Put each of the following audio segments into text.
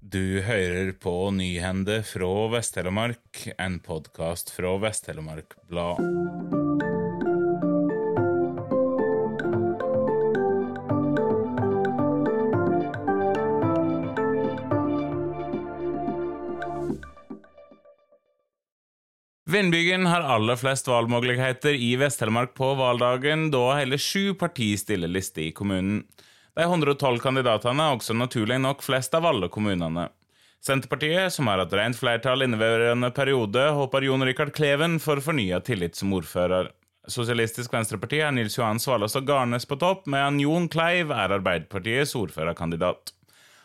Du hører på Nyhende fra Vest-Telemark, en podkast fra Vest-Telemark Blad. Vindbyggen har aller flest valgmuligheter i Vest-Telemark på valgdagen, da hele sju partier stiller liste i kommunen. De 112 kandidatene er også naturlig nok flest av alle kommunene. Senterpartiet, som har hatt rent flertall inneværende periode, håper Jon Rikard Kleven får fornya tillit som ordfører. Sosialistisk Venstreparti er Nils Johan Svalås Garnes på topp, medan Jon Kleiv er Arbeiderpartiets ordførerkandidat.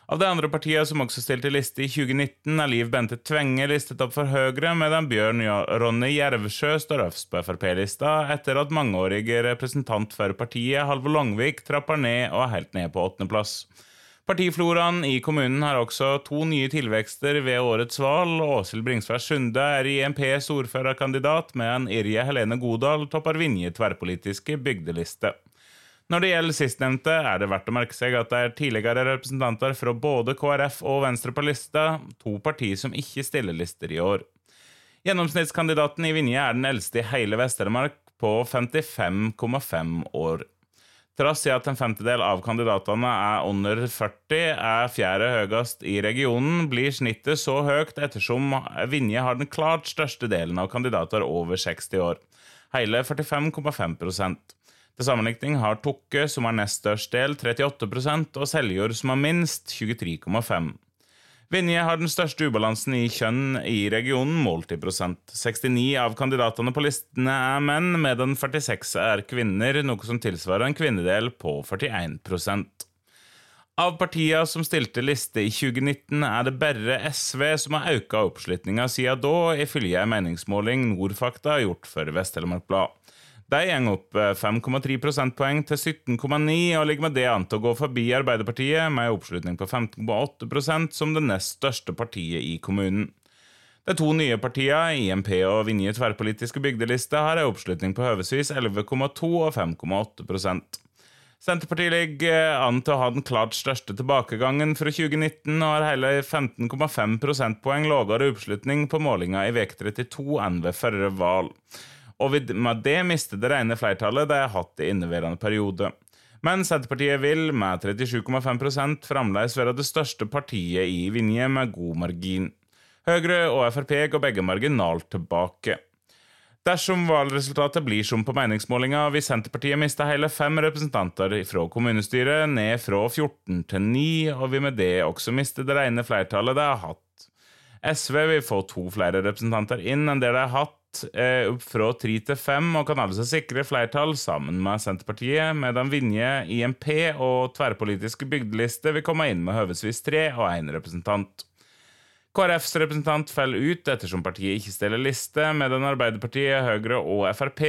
Av de andre partiene som også stilte liste i 2019, er Liv Bente Tvenge listet opp for Høyre, medan Bjørn Ronny Jervsjø står øverst på Frp-lista, etter at mangeårig representant for partiet, Halvor Langvik, trapper ned og er helt ned på åttendeplass. Partifloraen i kommunen har også to nye tilvekster ved årets valg. Åshild Bringsvær Sunde er IMPs ordførerkandidat, med en Irje Helene Godal topper Vinje tverrpolitiske bygdeliste. Når det gjelder sistnevnte, er det verdt å merke seg at det er tidligere representanter fra både KrF og Venstre på lista, to partier som ikke stiller lister i år. Gjennomsnittskandidaten i Vinje er den eldste i hele Vest-Telemark, på 55,5 år. Trass i at en femtedel av kandidatene er under 40, er fjerde høyest i regionen, blir snittet så høyt ettersom Vinje har den klart største delen av kandidater over 60 år, hele 45,5 til sammenlikning har Tokke, som har nest størst del, 38% og Seljord, som har minst, 23,5 Vinje har den største ubalansen i kjønn i regionen, målt i prosent. 69 av kandidatene på listene er menn, medan 46 er kvinner, noe som tilsvarer en kvinnedel på 41% Av partiene som stilte liste i 2019, er det bare SV som har økt oppslutninga siden da, ifølge en meningsmåling Nordfakta har gjort for Vest-Telemark Blad. De går opp 5,3 prosentpoeng til 17,9 og ligger med det an til å gå forbi Arbeiderpartiet, med en oppslutning på 15,8% som det nest største partiet i kommunen. De to nye partiene, IMP og Vinje tverrpolitiske bygdeliste, har en oppslutning på høvesvis 11,2 og 5,8 Senterpartiet ligger an til å ha den klart største tilbakegangen fra 2019 og har hele 15,5 prosentpoeng lavere oppslutning på målinga i uke 32 enn ved forrige valg og med det mister det rene flertallet de har hatt i inneværende periode. Men Senterpartiet vil, med 37,5 fremdeles være det største partiet i Vinje med god margin. Høyre og Frp går begge marginalt tilbake. Dersom valgresultatet blir som på meningsmålinga, vil Senterpartiet miste hele fem representanter fra kommunestyret, ned fra 14 til 9, og vil med det også miste det rene flertallet de har hatt. SV vil få to flere representanter inn enn det de har hatt, eh, opp fra tre til fem, og kan altså sikre flertall sammen med Senterpartiet, medan Vinje, IMP og tverrpolitiske bygdeliste vil komme inn med høvesvis tre og én representant. KrFs representant faller ut ettersom partiet ikke stiller liste, medan Arbeiderpartiet, Høyre og Frp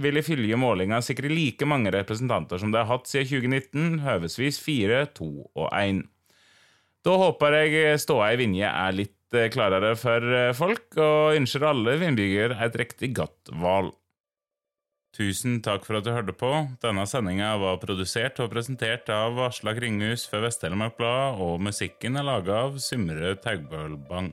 vil ifølge målinga sikre like mange representanter som de har hatt siden 2019, høvesvis fire, to og én. Da håper jeg ståa i Vinje er litt Eh, klarere for eh, folk, og ønsker alle vindbygger et riktig godt valg. Tusen takk for at du hørte på. Denne sendinga var produsert og presentert av Asla Kringhus for Vest-Telemark Blad, og musikken er laga av Symre Taugbølbang.